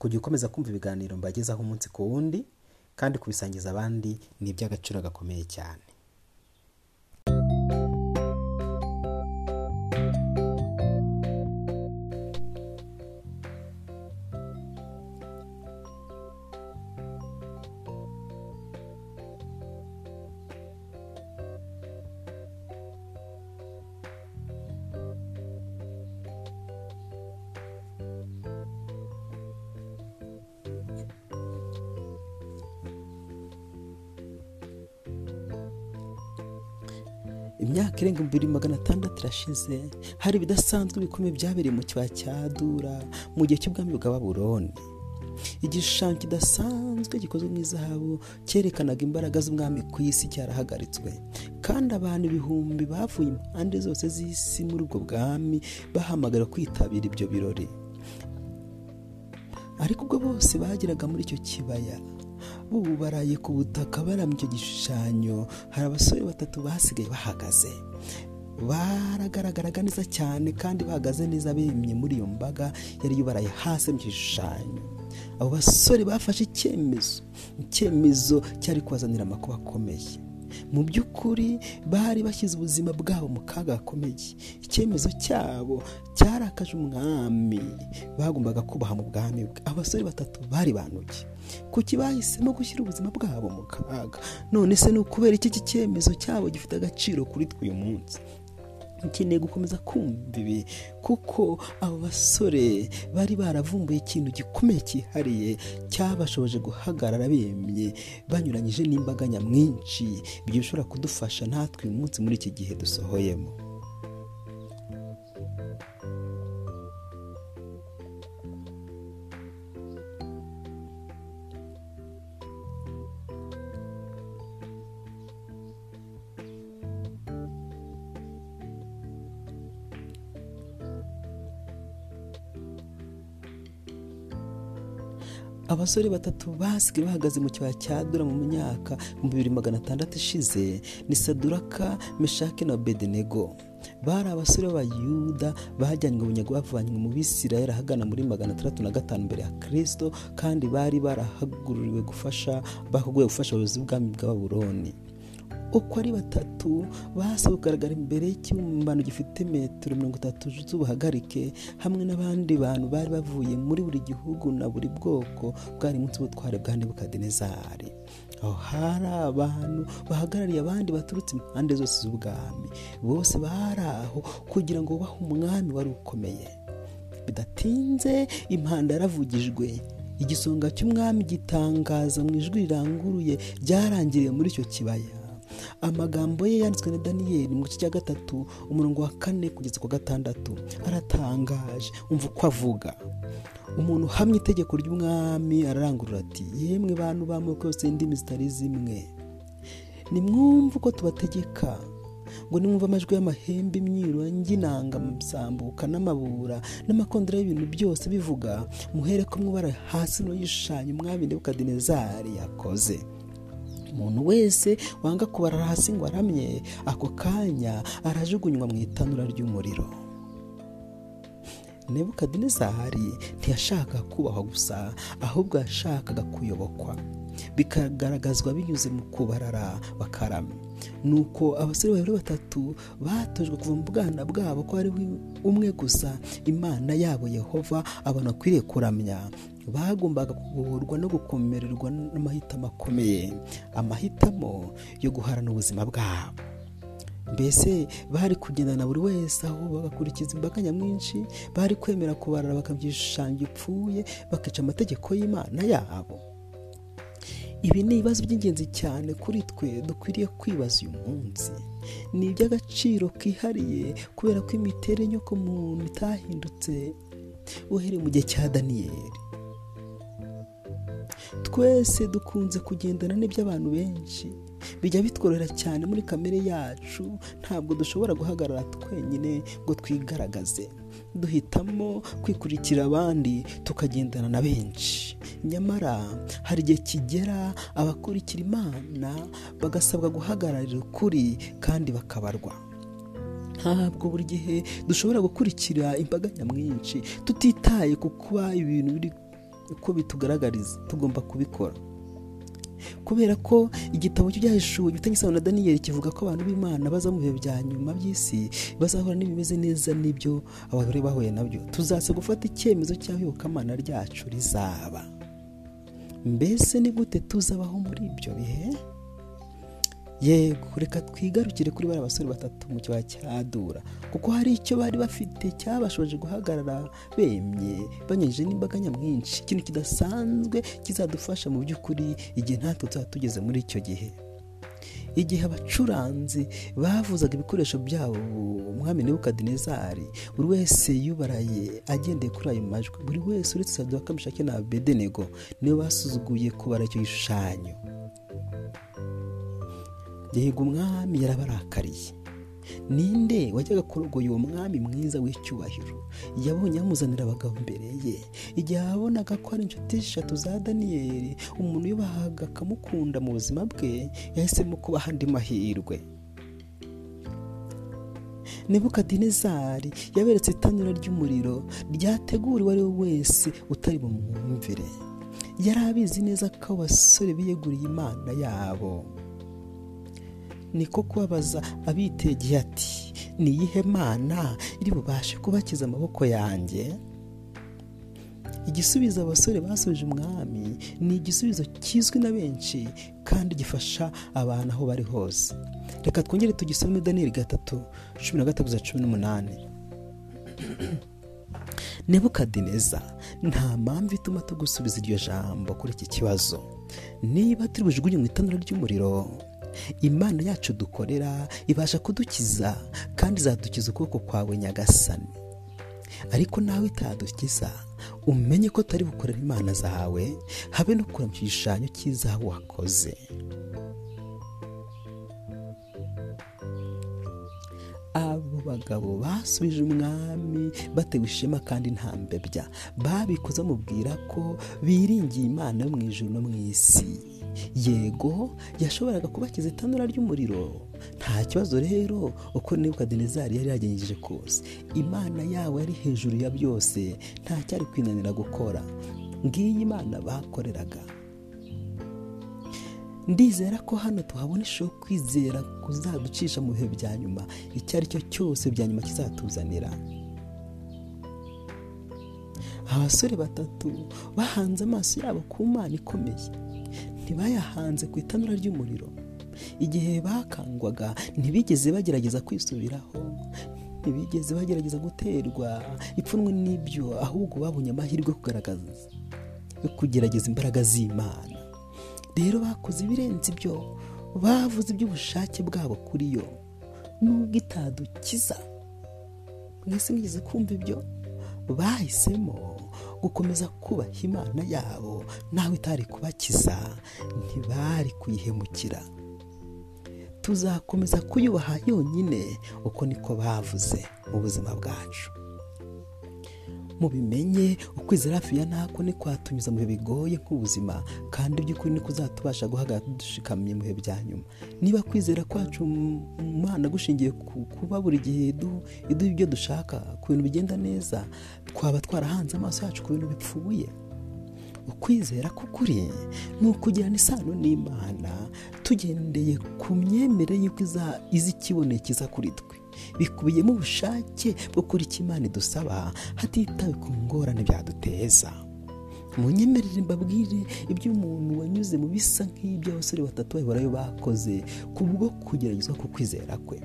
kujya ukomeza kumva ibiganiro mbagezaho umunsi ku wundi kandi kubisangiza abandi ni iby'agaciro gakomeye cyane. Imyaka irenga bibiri magana atandatu irashize hari ibidasanzwe bikomeye byabereye mu kibaya cya dura mu gihe cy'ubwami bwa baburoni igishushanyo kidasanzwe gikozwe mu izahabu cyerekanaga imbaraga z'umwami ku isi cyarahagaritswe. Kandi abantu ibihumbi bavuye impande zose z'isi muri ubwo bwami bahamagara kwitabira ibyo birori. Ariko ubwo bose bageraga muri icyo kibaya bubaraye ku butaka baramya icyo gishushanyo. Hari abasore batatu basigaye bahagaze. Baragaragaraga neza cyane kandi bahagaze neza bemye muri iyo mbaga yari yubaraye hasi mu gishushanyo. Abo basore bafashe icyemezo icyemezo cyari kubazanira amakuba akomeye. Mu by'ukuri bari bashyize ubuzima bwabo mu kaga gakomeye. Icyemezo cyabo cyarakaje umwami. Bagombaga kubaha mu bwami bwe abasore batatu bari bantuye kuki bahisemo gushyira ubuzima bwabo mu kaga? None se ni ukubera iki iki cyemezo cyabo gifite agaciro kuri twe uyu munsi? Nkeneye gukomeza kumva ibi kuko abo basore bari baravumbuye ikintu gikomeye cyihariye cyabashoboje guhagarara bemye banyuranyije n'imbaga nyamwinshi. Bishobora kudufasha natwe uyu munsi muri iki gihe dusohoyemo. Abasore batatu basigaye bahagaze mu kibaya cya dura mu myaka bibiri magana atandatu ishize ni saduraka meshake na bedenego bari abasore b'abayuda bajyanywe bunyago bavanywe mu bisirayeli ahagana muri magana atandatu na gatanu mbere ya kirisito kandi bari barahagururiwe gufasha bahuguye gufasha abayobozi bw'ubwami bwa baburoni uko ari batatu basaba kugaragara imbere y'ikibumbano gifite metero mirongo itatu z'ubuhagarike hamwe n'abandi bantu bari bavuye muri buri gihugu na buri bwoko bwari munsi y'ubutware bwa nebukadinezari. Aho hari abantu bahagarariye abandi baturutse impande zose z'ubwami. Bose bari aho kugira ngo bubahe umwami wari ukomeye. Bidatinze impanda yaravugijwe. Igisonga cy'umwami gitangaza mu ijwi riranguruye ryarangiriye muri icyo kibaya. Amagambo ye yanditswe na daniyeli mu gice cya gatatu umurongo wa kane kugeza ku gatandatu. Aratangaje umva uko avuga. Umuntu uhamya itegeko ry'umwami ararangurura ati yemwe bantu b'amoko yose indimi zitari zimwe. Nimwumve uko tubategeka. Ngo nimwumve amajwi y'amahembe imyiro y'inanga amasambuka n'amabura n'amakondera y'ibintu byose bivuga muhere ko mwubara hasi no yishushanya umwami nebukadinezari yakoze. Umuntu wese wanga kubara hasi ngo aramye ako kanya arajugunywa mu itanura ry'umuriro. Nebukadinezari ntiyashakaga kubahwa gusa ahubwo yashakaga kuyobokwa. Bikagaragazwa binyuze mu kubarara bakaramya nuko abasore babiri batatu batojwe kuva mu bwana bwabo ko ari umwe gusa imana yabo yehova abantu bakwiriye kuramya. Bagombaga kubohorwa no gukomererwa n'amahitamo akomeye amahitamo yo guharana ubuzima bwabo. Mbese bari kugendana buri wese aho bagakurikiza imbaga nyamwinshi bari kwemera kubarara bakabyishushanya gipfuye bakica amategeko y'imana yabo. Ibi ni ibibazo by'ingenzi cyane kuri twe dukwiriye kwibaza uyu munsi. Ni iby'agaciro kihariye kubera ko imiterere yo ku muntu itahindutse. Uhereye mu gihe cya daniyeli twese dukunze kugendana n'iby'abantu benshi. Bijya bitworohera cyane muri kamere yacu ntabwo dushobora guhagarara twenyine ngo twigaragaze. Duhitamo kwikurikira abandi tukagendana na benshi. Nyamara hari igihe kigera abakurikira imana bagasabwa guhagararira ukuri kandi bakabarwa. Ntabwo buri gihe dushobora gukurikira imbaga nyamwinshi tutitaye ku kuba ibintu biri uko bitugaragariza tugomba kubikora. Kubera ko igitabo cy'ibyahishuwe gifitanye isano na daniyeli kivuga ko abantu b'imana baza mu bihe bya nyuma by'isi bazahura n'ibimeze neza n'ibyo abagore bahuye na byo. Tuzaza gufata icyemezo cy'aho iyobokamana ryacu rizaba. Mbese ni gute tuzabaho muri ibyo bihe? Yego reka twigarukire kuri bariya basore batatu mu kibaya cya dura. Kuko hari icyo bari bafite cyabashoboje guhagarara bemye banyujije n'imbaga nyamwinshi. Ikintu kidasanzwe kizadufasha mu by'ukuri igihe natwe tuzaba tugeze muri icyo gihe. Igihe abacuranzi bavuzaga ibikoresho byabo umwami nebukadinezari buri wese yubaraye agendeye kuri ayo majwi. Buri wese uretse saduka mishake na bedenego ni we basuzuguye kubara icyo gishushanyo. Yego umwami yarabarakariye. Ninde wajyaga kurogoya uwo mwami mwiza w'icyubahiro? Yabonye amuzanira abagabo imbere ye. Igihe yabonaga ko ari inshuti eshatu za daniyeli umuntu yubahaga akamukunda mu buzima bwe yahisemo kubaha andi mahirwe. Nebukadinezari yaberetse itanura ry'umuriro ryategura uwo ari we wese utari bumwumvire. Yari abizi neza ko abasore biyeguriye imana yabo. Niko kubabaza abitegeye ati ni iyihe mana iri bubashe kubakiza amaboko yanjye? Igisubizo abasore basubije umwami ni igisubizo kizwi na benshi kandi gifasha abantu aho bari hose. Reka twongere tugisome daniyeli gatatu cumi na gatatu za cumi n'umunani. Nebukadineza nta mpamvu ituma tugusubiza iryo jambo kuri iki kibazo. Niba turi bujugunye mu itanura ry'umuriro imana yacu dukorera ibasha kudukiza kandi izadukiza ukuboko kwawe nyagasani. Ariko nawe itadukiza umenye ko tutari bukorera imana zawe habe no kureba igishushanyo cy'izahabu wakoze. Abo bagabo basubije umwami batewe ishema kandi nta mbebya. Babikoze bamubwira ko biringiye imana yo mu ijuru no mu isi. Yego yashoboraga kubakiza itanura ry'umuriro. Nta kibazo rero uko nebukadinezari yari yagenjeje kose. Imana yabo yari hejuru ya byose nta cyari kwinanira gukora. Ngiyi imana bakoreraga. Ndizera ko hano tuhabona ishusho kwizera kuzaducisha mu bihe bya nyuma. Icyo ari cyo cyose bya nyuma kizatuzanira. Abasore batatu bahanze amaso yabo ku mana ikomeye. Ntibayahanze ku itanura ry'umuriro. Igihe bakangwaga ntibigeze bagerageza kwisubiraho. Ntibigeze bagerageza guterwa ipfunwe n'ibyo ahubwo babonye amahirwe kugaragaza kugerageza imbaraga z'imana. Rero bakoze ibirenze ibyo bavuze iby'ubushake bwabo kuri yo. Nubwo itadukiza mwese mwigeze kumva ibyo? Bahisemo gukomeza kubaha imana yabo nawe itari kubakiza ntibari kuyihemukira. Tuzakomeza kuyubaha yonyine uko niko bavuze mu buzima bwacu. Mubimenye ukwizera hafi ya ntako ni kwatunyuza mu bihe bigoye nk'ubuzima kandi by'ukuri ni kuzatubasha guhagarara dushikamye mu bihe bya nyuma. Niba kwizera kwacu umwana gushingiye ku kuba buri gihe iduha ibyo dushaka ku bintu bigenda neza twaba twarahanze amaso yacu ku bintu bipfuye. Ukwizera k'ukuri ni ukugirana isano n'imana tugendeye ku myemerere y'uko izi ikiboneye kiza kuri twe. Bikubiyemo ubushake bwo kuri icyo imana idusaba hatitawe ku ngorane byaduteza. Mu nyemerere mbabwire iby'umuntu wanyuze mu bisa nk'ibyo abasore batatu bahorayo bakoze ku bwo kugeragezwa ku kwizera kwe.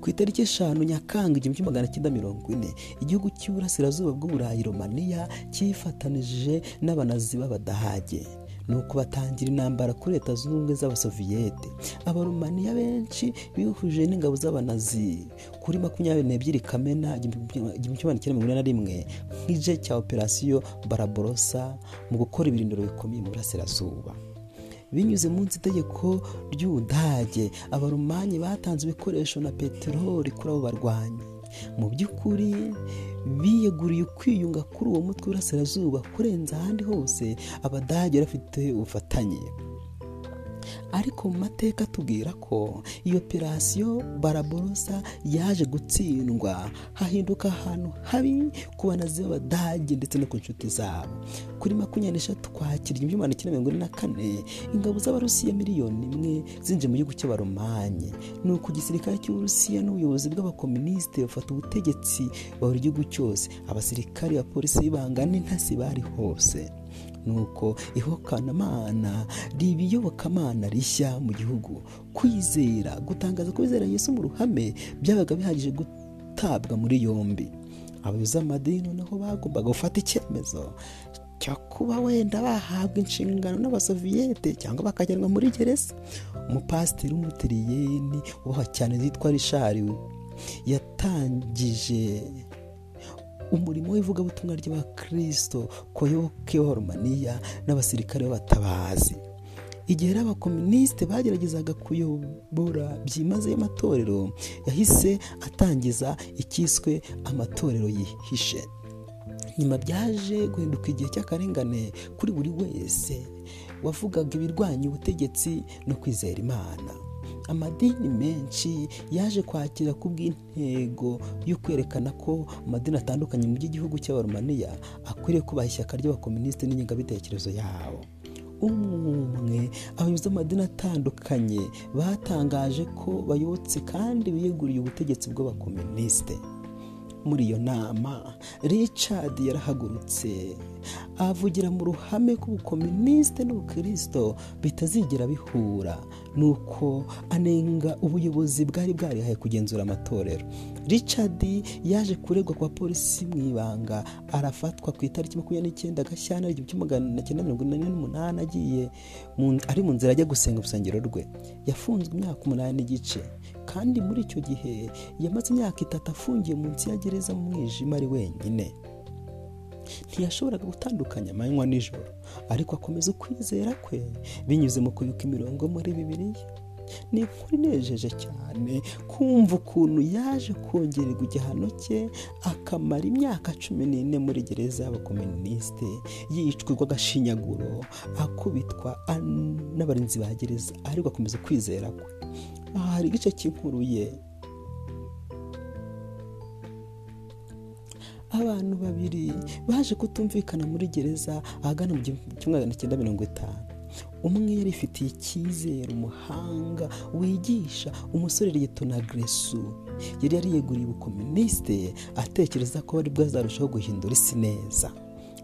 Ku itariki eshanu nyakanga igihumbi kimwe magana cyenda mirongo ine igihugu cy'iburasirazuba bw'uburayi romaniya cyifatanije n'abanazi b'abadahage. Nuko batangira intambara kuri leta zunze ubumwe z'abasoviyete abarumaniya benshi bihuje n'ingabo z'abanazi. Kuri makumyabiri n'ebyiri kamena igihumbi kimwe magana mirongo ine na rimwe nk'igice cya operasiyo baraborosa mu gukora ibirindiro bikomeye mu burasirazuba. Binyuze munsi itegeko ry'ubudage abarumanyi batanze ibikoresho na peteroli kuri abo barwanyi. Mu by'ukuri biyeguriye ukwiyunga kuri uwo mutwe w'Iburasirazuba kurenza ahandi hose abadage bafite ubufatanye. Ariko mu mateka tubwira ko iyo operasiyo baraborosa yaje gutsindwa hahinduka ahantu habi ku banazi b'abadage ndetse no ku nshuti zabo. Kuri makumyabiri n'eshatu kwakira igihumbi magana cyenda mirongo ine na kane ingabo z'abarusiya miliyoni imwe zinjiye mu gihugu cy'abaromanye ni uku igisirikare cy'uburusiya n'ubuyobozi bw'abakominisite bafata ubutegetsi buri gihugu cyose. Abasirikari abapolisi b'ibanga n'intasi bari hose. Nuko ihokanamana riba iyobokamana rishya mu gihugu. Kwizera gutangaza ko bizera Yesu mu ruhame byabaga bihagije gutabwa muri yombi. Abayobozi b'amadini noneho bagombaga gufata icyemezo cyo kuba wenda bahabwa inshingano n'abasoviyete cyangwa bakajyanwa muri gereza. Umupasiteri w'umutiriyeni ubaha cyane zitwa rishari yatangije umurimo w'ivugabutumwa ry'abakirisito ku bayoboke b'abarumaniya n'abasirikare b'abatabazi. Igihe rero abakominisite bageragezaga kuyobora byimazeyo amatorero yahise atangiza icyiswe amatorero yihishe. Nyuma byaje guhinduka igihe cy'akarengane kuri buri wese wavugaga ibirwanya ubutegetsi no kwizera imana. Amadini menshi yaje kwakira ku bw'intego yo kwerekana ko amadini atandukanye mu by'igihugu cy'abarumaniya akwiriye kubaha ishyaka ry'abakominisite n'ingengabitekerezo yabo umwe abayobozi b'amadini atandukanye batangaje ko bayobotse kandi biyeguriye ubutegetsi bw'abakominisite muri iyo nama richard yarahagurutse. Avugira mu ruhame ko ubukominisite n'ubukirisito bitazigera bihura. Nuko anenga ubuyobozi bwari bwarihaye kugenzura amatorero. Richard yaje kuregwa kwa polisi mu ibanga arafatwa ku itariki makumyabiri n'icyenda gashyana igihumbi kimwe magana cyenda mirongo inani n'umunani agiye ari mu nzira ajya gusenga urusengero rwe. Yafunzwe imyaka umunani n'igice kandi muri icyo gihe yamaze imyaka itatu afungiye munsi ya gereza mu mwijima ari wenyine. Ntiyashoboraga gutandukanya amanywa nijoro ariko akomeza ukwizera kwe binyuze mu kuyuka imirongo muri bibiliya. Ni inkuru inejeje cyane kumva ukuntu yaje kongererwa igihano cye akamara imyaka cumi n'ine muri gereza y'abakominisite yicwa agashinyaguro akubitwa n'abarinzi ba gereza ariko akomeza kwizera kwe. Aha hari igice cy'inkuru ye. Abantu babiri baje kutumvikana muri gereza ahagana mu gihumbi kimwe magana cyenda mirongo itanu. Umwe yari ifitiye icyizere umuhanga wigisha umusore na gresu yari yariyeguriye ubukominisite atekereza ko bari bwazarushaho guhindura isi neza.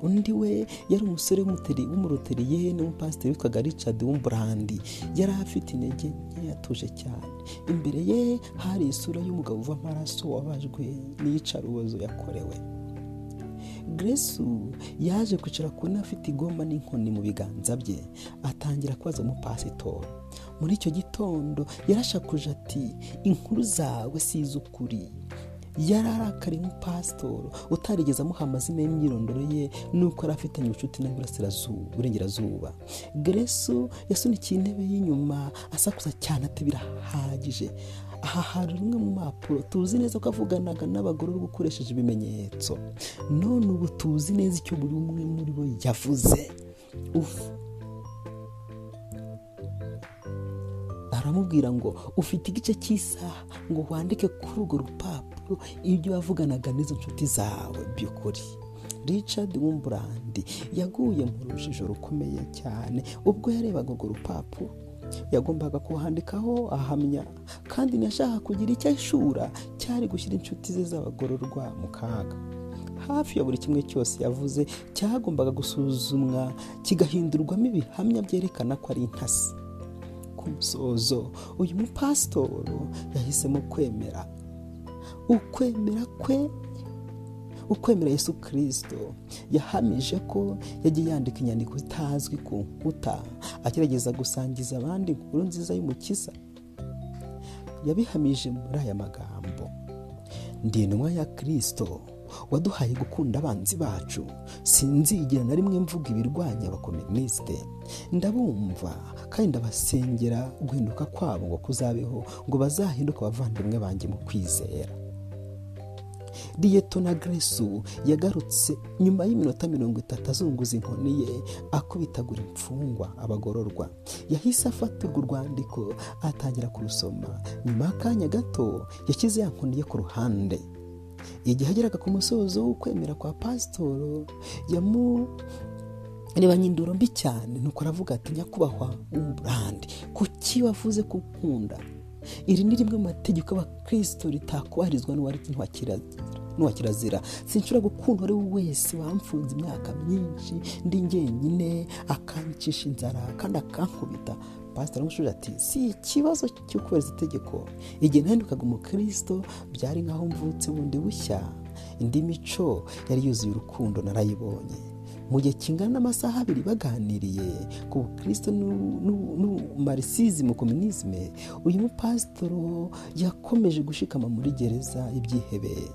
Undi we yari umusore w'umuroteriye n'umupasiteri witwaga richard w'umburandi yari afite intege nke yatuje cyane. Imbere ye hari isura y'umugabo uva amaraso wabajwe n'iyicarubozo yakorewe. Gresu yaje kwicara ku ntebe afite igoma n'inkoni mu biganza bye. Atangira kubaza umupasitori. Muri icyo gitondo yarashakuje ati inkuru zawe si iz'ukuri. Yari arakariye umupasitori utarigeze amuha amazina y'imyirondoro ye nuko yari afitanye ubucuti n'uburengerazuba Gresu yasunikiye intebe y'inyuma asakuza cyane ati birahagije. Aha hari rumwe mu mpapuro tuzi neza ko avuganaga n'abagororwa ukoresheje ibimenyetso. None ubu tuzi neza icyo buri umwe muri bo yavuze. Aramubwira ngo ufite igice cy'isaha ngo wandike kuri urwo rupapuro ibyo wavuganaga n'izo nshuti zawe. By'ukuri. Richard wumburandi yaguye mu rujijo rukomeye cyane ubwo yarebaga urwo rupapuro. Yagombaga kuhandikaho ahamya kandi ntiyashaka kugira icyo ashura cyari gushyira inshuti ze z'abagororwa mu kaga. Hafi ya buri kimwe cyose yavuze cyagombaga gusuzumwa kigahindurwamo ibihamya byerekana ko ari intasi. Ku musozo uyu mupasitoro yahisemo kwemera. Ukwemera kwe ukwemera yesu kirisito yahamije ko yagiye yandika inyandiko zitazwi ku nkuta. Agerageza gusangiza abandi inkuru nziza y'umukiza. Yabihamije muri aya magambo. Ndi ya kirisito waduhaye gukunda abanzi bacu. Sinzigera na rimwe mvuga ibirwanya abakominisite ndabumva kandi ndabasengera guhinduka kwabo ngo kuzabeho ngo bazahinduke abavandimwe banjye mu kwizera. Na Gresu yagarutse nyuma y'iminota mirongo itatu azunguza inkoni ye akubitagura imfungwa abagororwa. Yahise afatirwa urwandiko atangira kurusoma. Nyuma y'akanya gato yashyize ya nkoni ye ku ruhande. Igihe ageraga ku musozo w'ukwemera kwa pasitoro yamurebanye indoro mbi cyane. Nuko aravuga ati nyakubahwa w'umurandi kuki wavuze ko ukunda? Iri ni rimwe mu mategeko y'abakirisito ritakubahirizwa n'uwa kirazira sinshobora gukunda ari we wese wamfunze imyaka myinshi ndi njyenyine akanyicisha inzara kandi akankubita. Pasiteri aramushuje ati si ikibazo cyo kubahiriza itegeko. Igihe nahindukaga umukristo byari nk'aho mvutse bundi bushya. Indi mico yari yuzuye urukundo narayibonye. Mu gihe kingana n'amasaha abiri baganiriye ku bukristo n'umarisizimu kominizme uyu mupasitoro yakomeje gushikama muri gereza ibyihebeye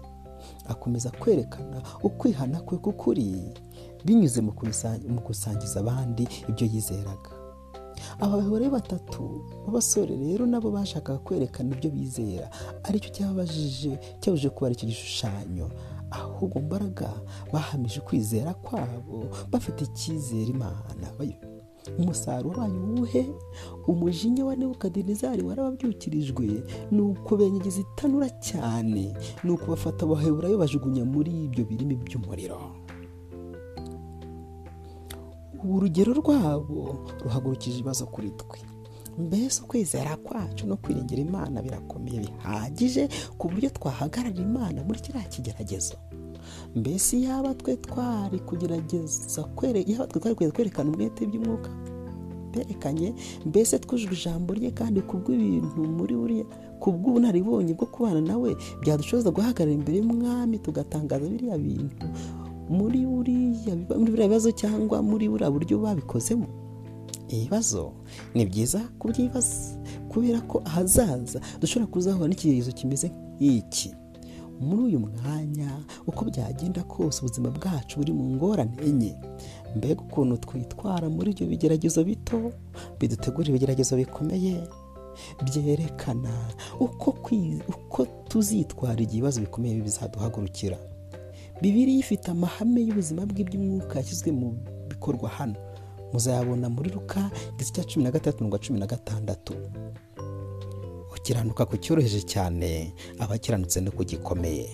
akomeza kwerekana ukwihana kwe k'ukuri. Binyuze mu gusangiza abandi ibyo yizeraga. Aba bagore batatu b'abasore rero nabo bashakaga kwerekana ibyo bizera. Aricyo cyababajije cyabujije kubara icyo gishushanyo. Ahubwo mbaraga bahamije kwizera kwabo bafite icyizere imana umusaruro wabaye uwuhe? Umujinya wa nebukadinezari warababyukirijwe ni uko benyegeza itanura cyane. Ni uko bafata abaheburayo bajugunya muri ibyo birimi by'umuriro. Urugero rwabo ruhagurukije ibibazo kuri twe. Mbese ukwizera kwacu no kwiringira imana birakomeye bihagije ku buryo twahagarara imana muri kiriya kigeragezo. Mbese yaba twe twari kugerageza kwerekana umwete by'umwuka? Berekanye mbese twujuje ijambo rye kandi ku bw'ibintu muri buriya ku bw'ubunararibonye bwo kubana nawe byadushoboza guhagarara imbere y'umwami tugatangaza biriya bintu muri buriya bibazo cyangwa muri buriya buryo babikozemo? Ibibazo ni byiza kubyibaza kubera ko ahazaza dushobora kuzahura n'ikigeragezo kimeze nk'iki. Muri uyu mwanya uko byagenda kose ubuzima bwacu buri mu ngorane enye. Mbega ukuntu twitwara muri ibyo bigeragezo bito bidutegura ibigeragezo bikomeye. Byerekana uko tuzitwara igihe ibibazo bikomeye bizaduhagurukira. Bibiri ifite amahame y'ubuzima bw'iby'umwuka yashyizwe mu bikorwa hano. Muzayabona muri ruka igice cya cumi na gatatu na cumi na gatandatu. Ukiranuka ku cyoroheje cyane abakiranutse no ku gikomeye.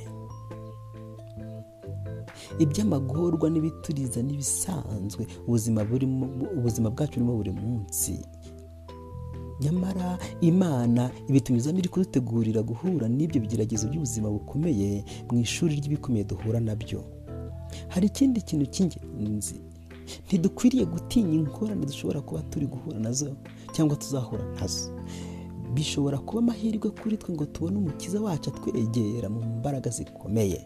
Iby'amagorwa n'ibituriza n'ibisanzwe ubuzima bwacu burimo buri munsi. Nyamara imana ibitunyuzamo iri kudutegurira guhura n'ibyo bigeragezo by'ubuzima bukomeye mu ishuri ry'ibikomeye duhura na byo. Hari ikindi kintu cy'ingenzi. Ntidukwiriye gutinya ingorane dushobora kuba turi guhura na zo cyangwa tuzahura na zo. Bishobora kuba amahirwe kuri twe ngo tubone umukiza wacu atwegera mu mbaraga zikomeye.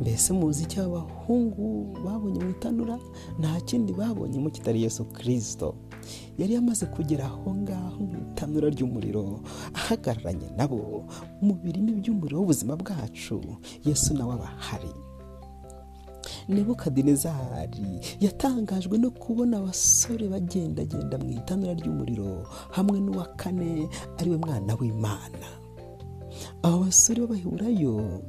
Mbese muzi icyo abahungu babonye mu itanura? Nta kindi babonyemo kitari Yesu kirisito yari yamaze kugera aho ngaho mu itanura ry'umuriro ahagararanye nabo mu birimi by'umuriro w'ubuzima bwacu. Yesu nawe aba ahari. Nebukadinezari yatangajwe no kubona abasore bagendagenda mu itanura ry'umuriro hamwe n'uwa kane ari we mwana w'imana. Abo basore b'abahurayo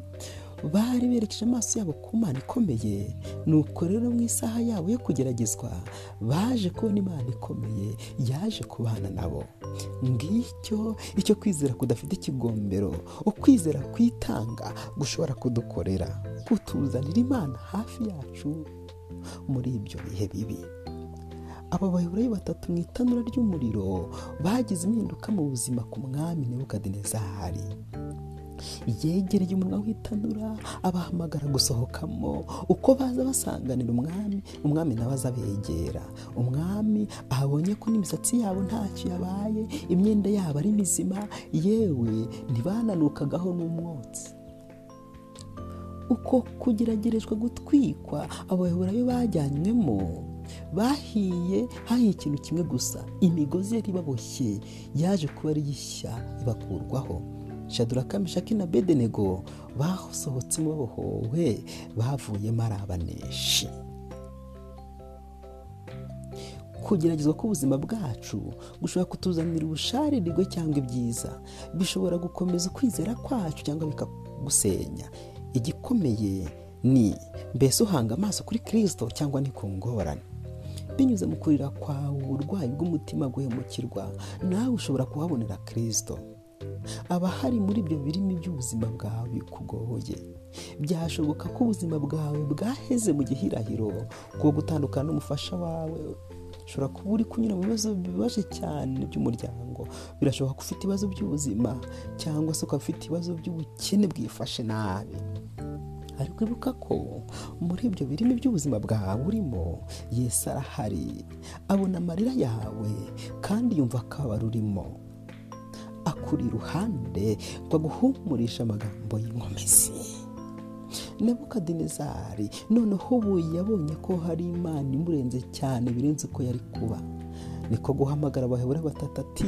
bari berekeje amaso yabo ku mana ikomeye. Nuko rero mu isaha yabo yo kugeragezwa baje kubona imana ikomeye yaje kubana nabo. Ngicyo icyo kwizera kudafite ikigombero ukwizera kwitanga gushobora kudukorera kutuzanira imana hafi yacu. Muri ibyo bihe bibi. Aba bahurayo batatu mu itanura ry'umuriro bagize impinduka mu buzima ku mwami nebukadinezari. Yegereye umunwa w'itanura abahamagara gusohokamo. Uko baza basanganira umwami umwami nawe aza abegera. Umwami abonye ko n'imisatsi yabo ntacyo yabaye imyenda yabo ari mizima. Yewe ntibananukagaho n'umwotsi. Uko kugeragereshwa gutwikwa abayoborayo bajyanywemo bahiye hahiye ikintu kimwe gusa imigozi yari ibaboshye yaje kuba ari ishya ibakurwaho. Shaduraka mishaki na bedenego basohotsemo babohowe bavuyemo ari abaneshi kugeragezwa k'ubuzima bwacu gushobora kutuzanira ubusharirwe cyangwa ibyiza. Bishobora gukomeza ukwizera kwacu cyangwa bikagusenya. Igikomeye ni mbese uhanga amaso kuri kirisito cyangwa ni ku ngorane? Binyuze mu kurira kwawe uburwayi bw'umutima guhemukirwa nawe ushobora kuhabonera kirisito aba hari muri ibyo birimi by'ubuzima bwawe bikugoye byashoboka ko ubuzima bwawe bwaheze mu gihirahiro kuko gutandukana n'umufasha wawe. Ushobora kuba uri kunyura mu bibazo bibabaje cyane by'umuryango birashoboka ko ufite ibibazo by'ubuzima cyangwa se ukaba ufite ibibazo by'ubukene bwifashe nabi. Ariko ibuka ko muri ibyo birimi by'ubuzima bwawe urimo Yesu arahari abona amarira yawe kandi yumva akabara urimo akuri iruhande ngo aguhumurishe amagambo y'inkomezi. Nebukadinezari noneho ubu yabonye ko hari imana imurenze cyane birenze uko yari kuba. Niko guhamagara abahebura batatu ati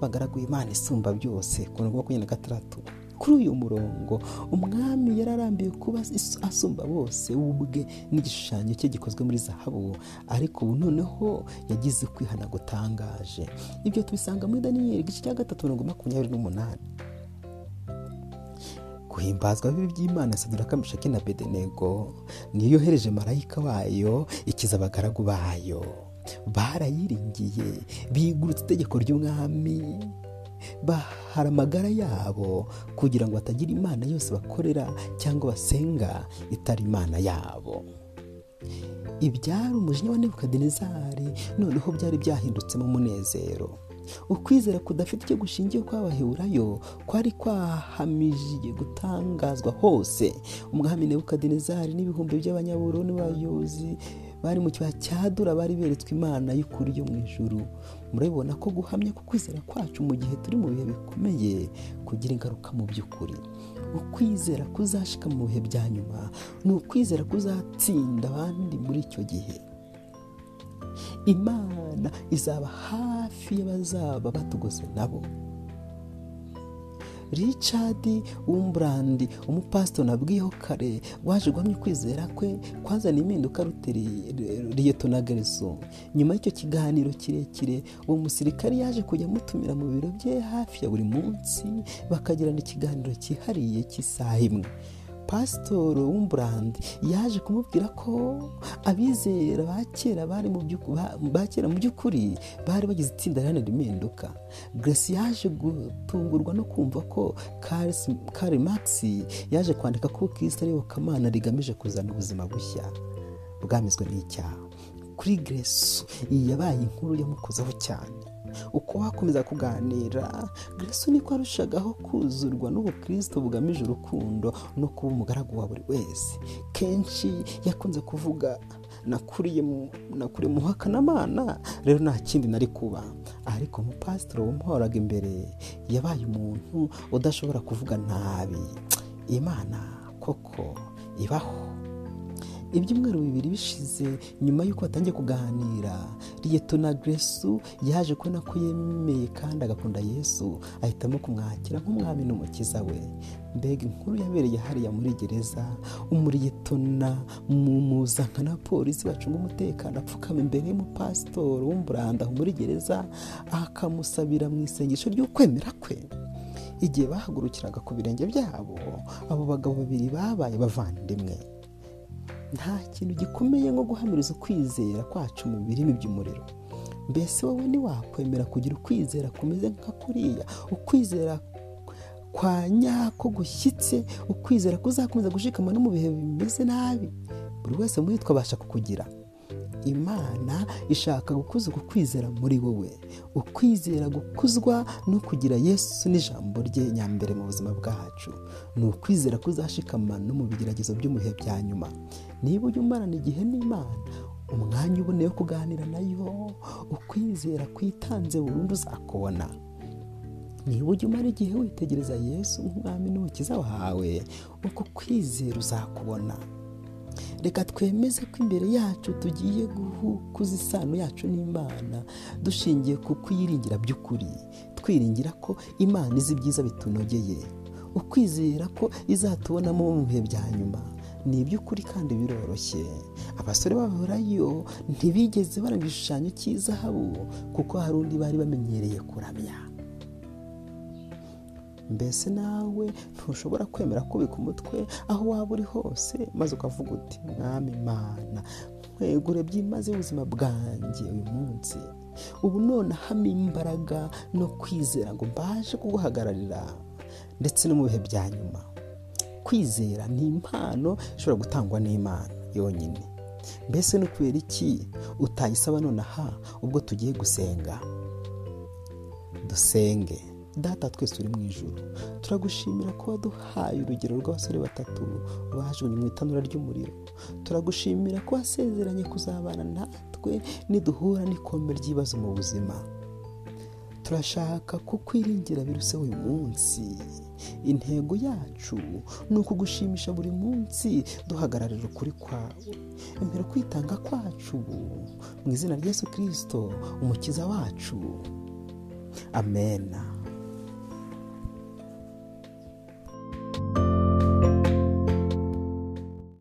bagaraguye imana isumba byose ku murongo wa makumyabiri na gatandatu. Kuri uyu murongo umwami yararambiwe kuba asumba bose ubwe n'igishushanyo cye gikozwe muri zahabu. Ariko ubu noneho yagize kwihana gutangaje. Ibyo tubisanga muri daniyeli igice cya gatatu mirongo makumyabiri n'umunani. Guhimbazwa bibi by'imana saduraka mishaki na bedenego niyo yohereje marayika wayo ikiza abagaragu bayo. Barayiringiye bigurutse itegeko ry'umwami bahara amagara yabo kugira ngo batagira imana yose bakorera cyangwa basenga itari imana yabo. Ibyari umujinya wa nebukadinezari noneho byari byahindutsemo umunezero ukwizera kudafite icyo gushingiye kw'abaheburayo kwari kwahamije gutangazwa hose. Umwami nebukadinezari n'ibihumbi by'abanyaburoni n'abayobozi bari mu kibaya cya dura bari beretswe imana y'ukuri yo mu ijuru. Murabibona ko guhamya ku kwizera kwacu mu gihe turi mu bihe bikomeye kugira ingaruka mu by'ukuri. Ukwizera kuzashika mu bihe bya nyuma ni ukwizera kuzatsinda abandi muri icyo gihe. Imana izaba hafi y'abazaba batugose nabo. Richard wumburandi umupasito nabwiyeho kare waje guhamya ukwizera kwe kwazana impinduka riyeto na gereso nyuma y'icyo kiganiro kirekire uwo musirikare yaje kujya amutumira mu biro bye hafi ya buri munsi bakagirana ikiganiro cyihariye cy'isaha imwe. Pasitoro w'umburandi yaje kumubwira ko abizera ba kera bari ba kera mu by'ukuri bari bagize itsinda riharanira impinduka grace yaje gutungurwa no kumva ko kari maxi yaje kwandika ko kirisita ariyobokamana rigamije kuzana ubuzima bushya bwamizwe n'icyaha. Kuri grace iyi yabaye inkuru yamukozeho cyane. Uko wakomeza kuganira grace niko arushagaho kuzurwa n'ubukristo bugamije urukundo no kuba umugaragu wa buri wese. Kenshi yakunze kuvuga nakuriye mu hakanamana rero nta kindi nari kuba. Ariko umupasitoro wamuhoraga imbere yabaye umuntu udashobora kuvuga nabi. Imana koko ibaho. Ibyumweru bibiri bishize nyuma y'uko batangiye kuganira riyeto na gresu yaje kubona ko yemeye kandi agakunda yesu ahitamo kumwakira nk'umwami n'umukiza we. Mbega inkuru yabereye hariya muri gereza umuriyetona mu muzankano polisi bacunga umutekano apfukama imbere y'umupasitori w'umburanda aho muri gereza akamusabira mu isengesho ry'ukwemera kwe. Igihe bahagurukiraga ku birenge byabo abo bagabo babiri babaye bavandimwe. Nta kintu gikomeye nko guhamiriza ukwizera kwacu mu birimi by'umuriro. Mbese wowe ntiwakwemera kugira ukwizera kumeze nka kuriya? Ukwizera kwa nyako gushyitse ukwizera kuzakomeza gushikama no mu bihe bimeze nabi? Buri wese muri twe abasha kukugira. Imana ishaka gukuza uku kwizera muri wowe. Ukwizera gukuzwa no kugira yesu n'ijambo rye nyambere mu buzima bwacu. Ni ukwizera kuzashikama no mu bigeragezo by'umuhe bya nyuma. Niba ujya umarana igihe n'imana umwanya uboneye wo kuganira na yo ukwizera kwitanze burundu uzakubona. Niba ujya umara igihe witegereza yesu nk'umwami n'umukiza wawe uko kwizera uzakubona. Reka twemeze ko imbere yacu tugiye gukuza isano yacu n'imana dushingiye ku kuyiringira by'ukuri. Twiringira ko imana izi ibyiza bitunogeye. Ukwizera ko izatubonamo mu bihe bya nyuma ni iby'ukuri kandi biroroshye. Abasore bahurayo ntibigeze baranga igishushanyo cy'izahabu kuko hari undi bari bamenyereye kuramya. Mbese nawe ntushobora kwemera kubika umutwe aho waba uri hose? Maze ukavuga uti mwami imana nkwegure byimaze ubuzima bwanjye uyu munsi. Ubu none ahamo imbaraga no kwizera ngo mbashe kuguhagararira ndetse no mu bihe bya nyuma. Kwizera ni impano ishobora gutangwa n'imana yonyine. Mbese ni ukubera iki? Utayisaba nonaha ubwo tugiye gusenga. Dusenge. Data twese uri mu ijoro turagushimira ko waduhaye urugero rw'abasore batatu bajugunye mu itanura ry'umuriro. Turagushimira ko wasezeranye kuzabana natwe niduhura n'ikombe ry'ibibazo mu buzima. Turashaka kukwiringira biruse uyu munsi. Intego yacu ni ukugushimisha buri munsi duhagararira ukuri kwawe. Imbere kwitanga kwacu mu izina rya Yesu kirisito umukiza wacu. Amena